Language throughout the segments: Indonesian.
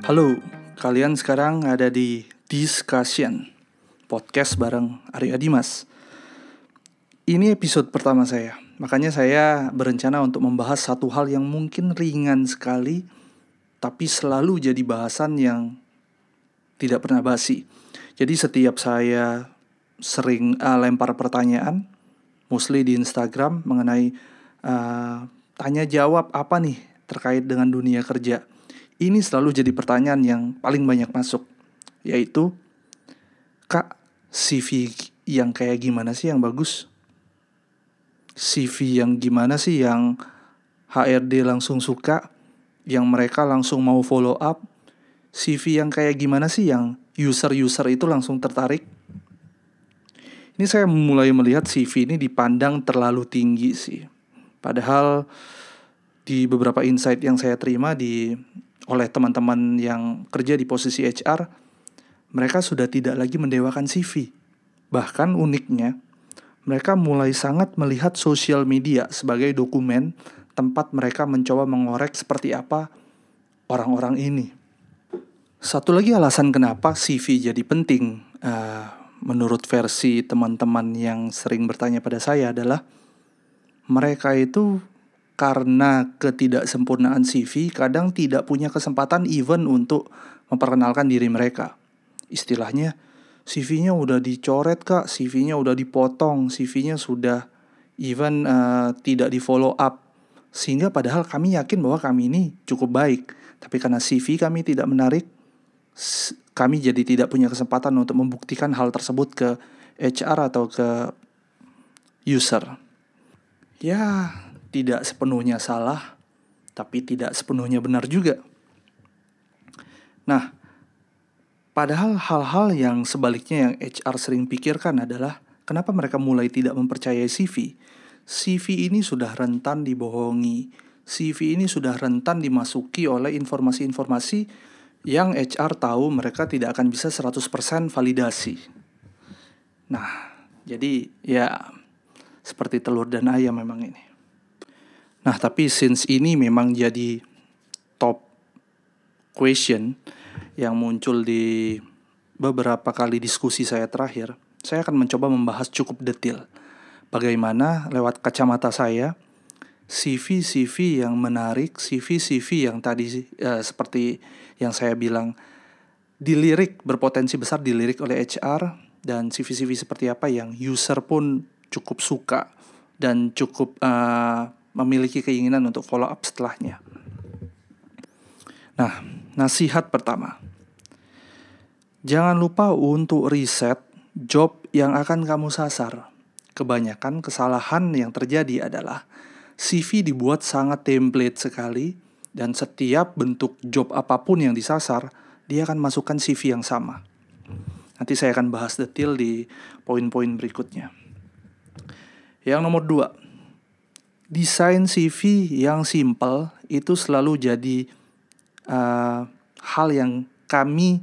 Halo, kalian sekarang ada di Discussion Podcast bareng Arya Dimas Ini episode pertama saya Makanya saya berencana untuk membahas satu hal yang mungkin ringan sekali Tapi selalu jadi bahasan yang tidak pernah basi. Jadi setiap saya sering uh, lempar pertanyaan Mostly di Instagram mengenai uh, Tanya jawab apa nih terkait dengan dunia kerja ini selalu jadi pertanyaan yang paling banyak masuk, yaitu, Kak, CV yang kayak gimana sih yang bagus? CV yang gimana sih yang HRD langsung suka, yang mereka langsung mau follow up? CV yang kayak gimana sih yang user-user itu langsung tertarik? Ini saya mulai melihat CV ini dipandang terlalu tinggi sih. Padahal di beberapa insight yang saya terima di oleh teman-teman yang kerja di posisi HR, mereka sudah tidak lagi mendewakan CV. Bahkan uniknya, mereka mulai sangat melihat sosial media sebagai dokumen tempat mereka mencoba mengorek seperti apa orang-orang ini. Satu lagi alasan kenapa CV jadi penting, uh, menurut versi teman-teman yang sering bertanya pada saya adalah mereka itu karena ketidaksempurnaan CV kadang tidak punya kesempatan even untuk memperkenalkan diri mereka. Istilahnya, CV-nya udah dicoret kak, CV-nya udah dipotong, CV-nya sudah even uh, tidak di follow up. Sehingga padahal kami yakin bahwa kami ini cukup baik. Tapi karena CV kami tidak menarik, kami jadi tidak punya kesempatan untuk membuktikan hal tersebut ke HR atau ke user. Ya, tidak sepenuhnya salah, tapi tidak sepenuhnya benar juga. Nah, padahal hal-hal yang sebaliknya yang HR sering pikirkan adalah kenapa mereka mulai tidak mempercayai CV. CV ini sudah rentan dibohongi. CV ini sudah rentan dimasuki oleh informasi-informasi yang HR tahu mereka tidak akan bisa 100% validasi. Nah, jadi ya seperti telur dan ayam memang ini. Nah, tapi since ini memang jadi top question yang muncul di beberapa kali diskusi saya terakhir, saya akan mencoba membahas cukup detail. Bagaimana lewat kacamata saya CV-CV yang menarik, CV-CV yang tadi uh, seperti yang saya bilang dilirik berpotensi besar dilirik oleh HR dan CV-CV seperti apa yang user pun cukup suka dan cukup uh, memiliki keinginan untuk follow up setelahnya. Nah, nasihat pertama. Jangan lupa untuk riset job yang akan kamu sasar. Kebanyakan kesalahan yang terjadi adalah CV dibuat sangat template sekali dan setiap bentuk job apa pun yang disasar, dia akan masukkan CV yang sama. Nanti saya akan bahas detail di poin-poin berikutnya. Yang nomor dua, desain CV yang simple itu selalu jadi uh, hal yang kami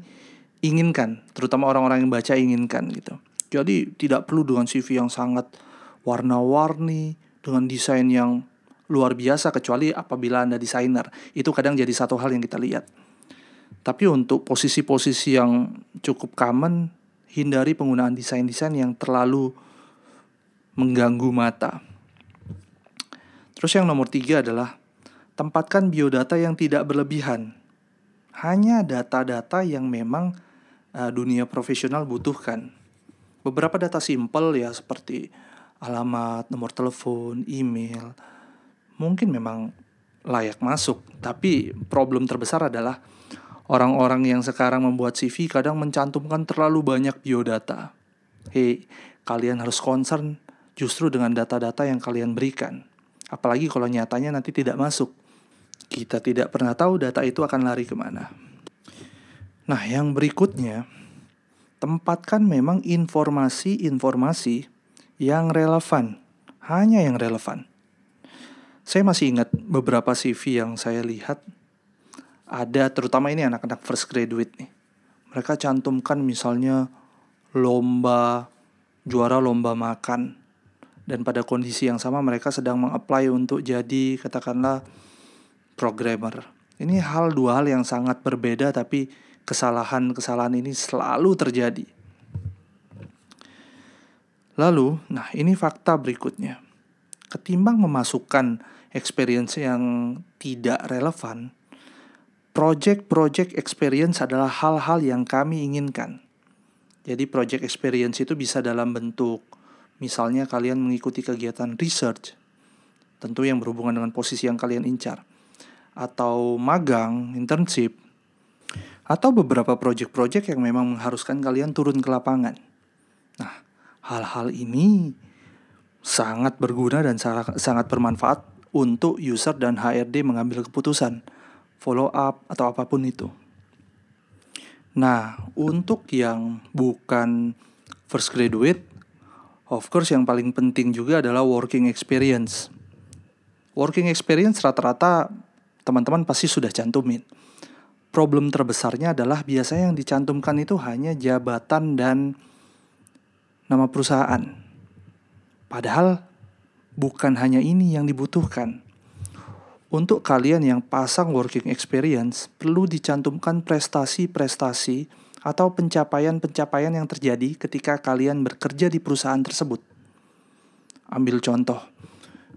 inginkan, terutama orang-orang yang baca inginkan gitu. Jadi tidak perlu dengan CV yang sangat warna-warni, dengan desain yang luar biasa kecuali apabila Anda desainer. Itu kadang jadi satu hal yang kita lihat. Tapi untuk posisi-posisi yang cukup common, hindari penggunaan desain-desain yang terlalu mengganggu mata. Terus yang nomor tiga adalah tempatkan biodata yang tidak berlebihan. Hanya data-data yang memang uh, dunia profesional butuhkan. Beberapa data simpel ya seperti alamat, nomor telepon, email, mungkin memang layak masuk. Tapi problem terbesar adalah orang-orang yang sekarang membuat CV kadang mencantumkan terlalu banyak biodata. Hei, kalian harus concern justru dengan data-data yang kalian berikan. Apalagi kalau nyatanya nanti tidak masuk. Kita tidak pernah tahu data itu akan lari ke mana. Nah, yang berikutnya, tempatkan memang informasi-informasi yang relevan. Hanya yang relevan. Saya masih ingat beberapa CV yang saya lihat ada terutama ini anak-anak first graduate nih. Mereka cantumkan misalnya lomba juara lomba makan dan pada kondisi yang sama mereka sedang mengapply untuk jadi katakanlah programmer Ini hal dua hal yang sangat berbeda tapi kesalahan-kesalahan ini selalu terjadi. Lalu, nah ini fakta berikutnya. Ketimbang memasukkan experience yang tidak relevan, project-project experience adalah hal-hal yang kami inginkan. Jadi project experience itu bisa dalam bentuk misalnya kalian mengikuti kegiatan research, tentu yang berhubungan dengan posisi yang kalian incar, atau magang, internship, atau beberapa project-project yang memang mengharuskan kalian turun ke lapangan. Nah, hal-hal ini sangat berguna dan sangat bermanfaat untuk user dan HRD mengambil keputusan follow up, atau apa pun itu. Nah, untuk yang bukan first graduate, of course yang paling penting juga adalah working experience. Working experience rata-rata teman-teman pasti sudah cantumin. Problem terbesarnya adalah biasanya yang dicantumkan itu hanya jabatan dan nama perusahaan. Padahal bukan hanya ini yang dibutuhkan. Untuk kalian yang pasang working experience, perlu dicantumkan prestasi-prestasi atau pencapaian-pencapaian yang terjadi ketika kalian bekerja di perusahaan tersebut. Ambil contoh,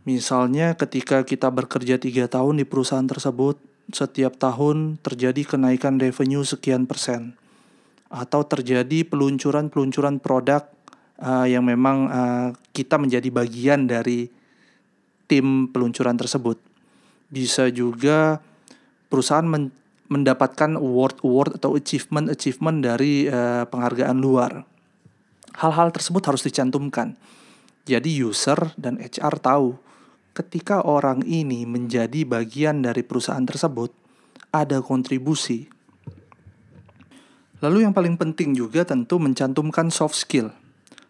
misalnya ketika kita bekerja tiga tahun di perusahaan tersebut, setiap tahun terjadi kenaikan revenue sekian persen, atau terjadi peluncuran-peluncuran produk uh, yang memang uh, kita menjadi bagian dari tim peluncuran tersebut. Bisa juga perusahaan men mendapatkan award-award atau achievement-achievement dari uh, penghargaan luar. Hal-hal tersebut harus dicantumkan. Jadi user dan HR tahu ketika orang ini menjadi bagian dari perusahaan tersebut, ada kontribusi. Lalu yang paling penting juga tentu mencantumkan soft skill.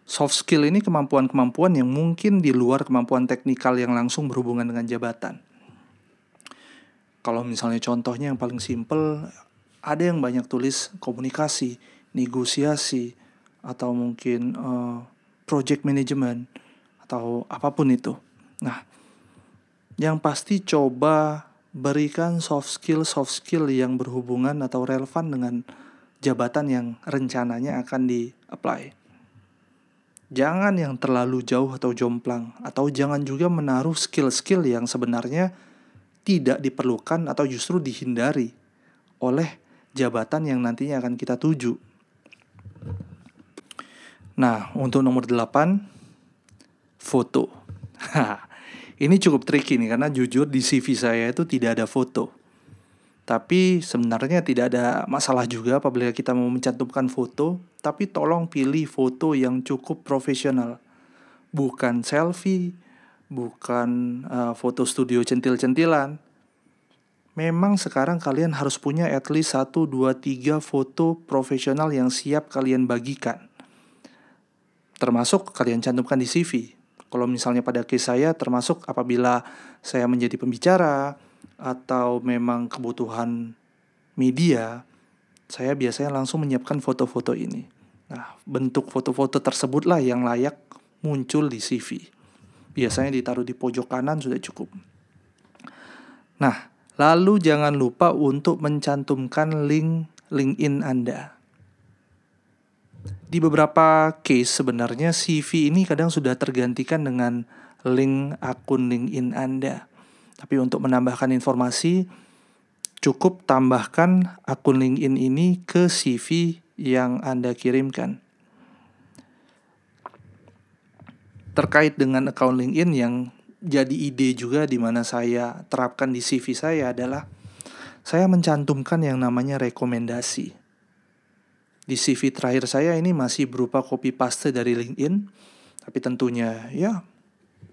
Soft skill ini kemampuan-kemampuan yang mungkin di luar kemampuan teknikal yang langsung berhubungan dengan jabatan kalau misalnya contohnya yang paling simple ada yang banyak tulis komunikasi negosiasi atau mungkin uh, project management atau apa pun itu. Nah yang pasti coba berikan soft skill soft skill yang berhubungan atau relevan dengan jabatan yang rencananya akan di apply jangan yang terlalu jauh atau jomplang atau jangan juga menaruh skill-skill yang sebenarnya tidak diperlukan atau justru dihindari oleh jabatan yang nantinya akan kita tuju. Nah, untuk nomor 8 foto. Ini cukup tricky nih karena jujur di CV saya itu tidak ada foto. Tapi sebenarnya tidak ada masalah juga apabila kita mau mencantumkan foto, tapi tolong pilih foto yang cukup profesional. Bukan selfie, bukan uh, foto studio centil-centilan. Memang sekarang kalian harus punya at least 1, 2, 3 foto profesional yang siap kalian bagikan. Termasuk kalian cantumkan di CV. Kalau misalnya pada case saya termasuk apabila saya menjadi pembicara atau memang kebutuhan media, saya biasanya langsung menyiapkan foto-foto ini. Nah, bentuk foto-foto tersebutlah yang layak muncul di CV. Biasanya ditaruh di pojok kanan sudah cukup. Nah, lalu jangan lupa untuk mencantumkan link LinkedIn Anda. Di beberapa case sebenarnya CV ini kadang sudah tergantikan dengan link akun LinkedIn Anda. Tapi untuk menambahkan informasi, cukup tambahkan akun LinkedIn ini ke CV yang Anda kirimkan. Terkait dengan account LinkedIn yang jadi ide juga di mana saya terapkan di CV saya adalah saya mencantumkan yang namanya rekomendasi. Di CV terakhir saya ini masih berupa copy paste dari LinkedIn, tapi tentunya ya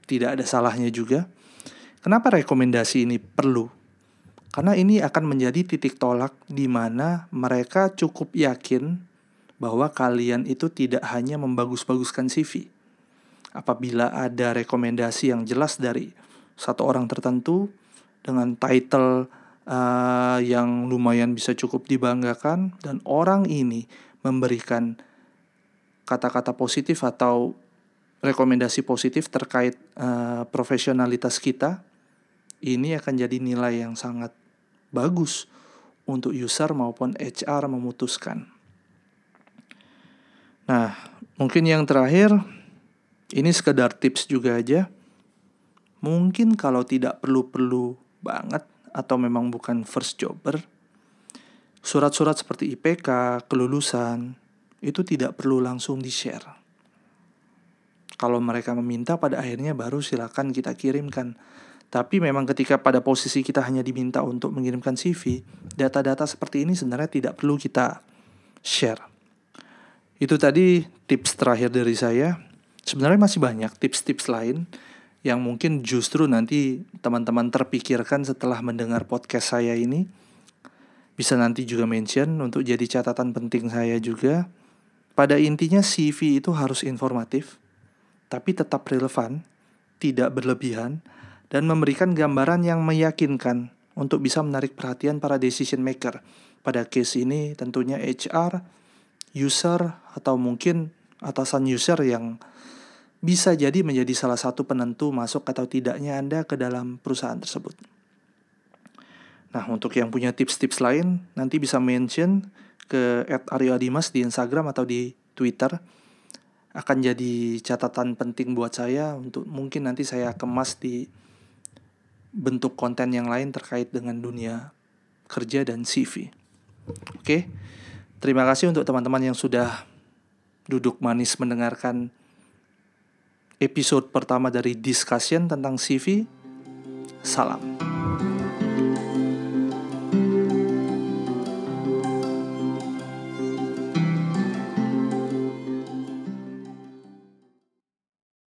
tidak ada salahnya juga. Kenapa rekomendasi ini perlu? Karena ini akan menjadi titik tolak di mana mereka cukup yakin bahwa kalian itu tidak hanya membagus-baguskan CV, apabila ada rekomendasi yang jelas dari satu orang tertentu dengan title uh, yang lumayan bisa cukup dibanggakan dan orang ini memberikan kata-kata positif atau rekomendasi positif terkait uh, profesionalitas kita ini akan jadi nilai yang sangat bagus untuk user maupun HR memutuskan. Nah, mungkin yang terakhir ini sekedar tips juga aja. Mungkin kalau tidak perlu-perlu banget atau memang bukan first jobber, surat-surat seperti IPK, kelulusan, itu tidak perlu langsung di-share. Kalau mereka meminta pada akhirnya baru silakan kita kirimkan. Tapi memang ketika pada posisi kita hanya diminta untuk mengirimkan CV, data-data seperti ini sebenarnya tidak perlu kita share. Itu tadi tips terakhir dari saya. Sebenarnya masih banyak tips-tips lain yang mungkin justru nanti teman-teman terpikirkan setelah mendengar podcast saya ini. Bisa nanti juga mention untuk jadi catatan penting saya juga. Pada intinya CV itu harus informatif, tapi tetap relevan, tidak berlebihan, dan memberikan gambaran yang meyakinkan untuk bisa menarik perhatian para decision maker. Pada case ini tentunya HR, user, atau mungkin atasan user yang bisa jadi menjadi salah satu penentu masuk atau tidaknya Anda ke dalam perusahaan tersebut. Nah, untuk yang punya tips-tips lain, nanti bisa mention ke @aryoadimas di Instagram atau di Twitter. Akan jadi catatan penting buat saya untuk mungkin nanti saya kemas di bentuk konten yang lain terkait dengan dunia kerja dan CV. Oke, terima kasih untuk teman-teman yang sudah duduk manis mendengarkan episode pertama dari discussion tentang CV. Salam.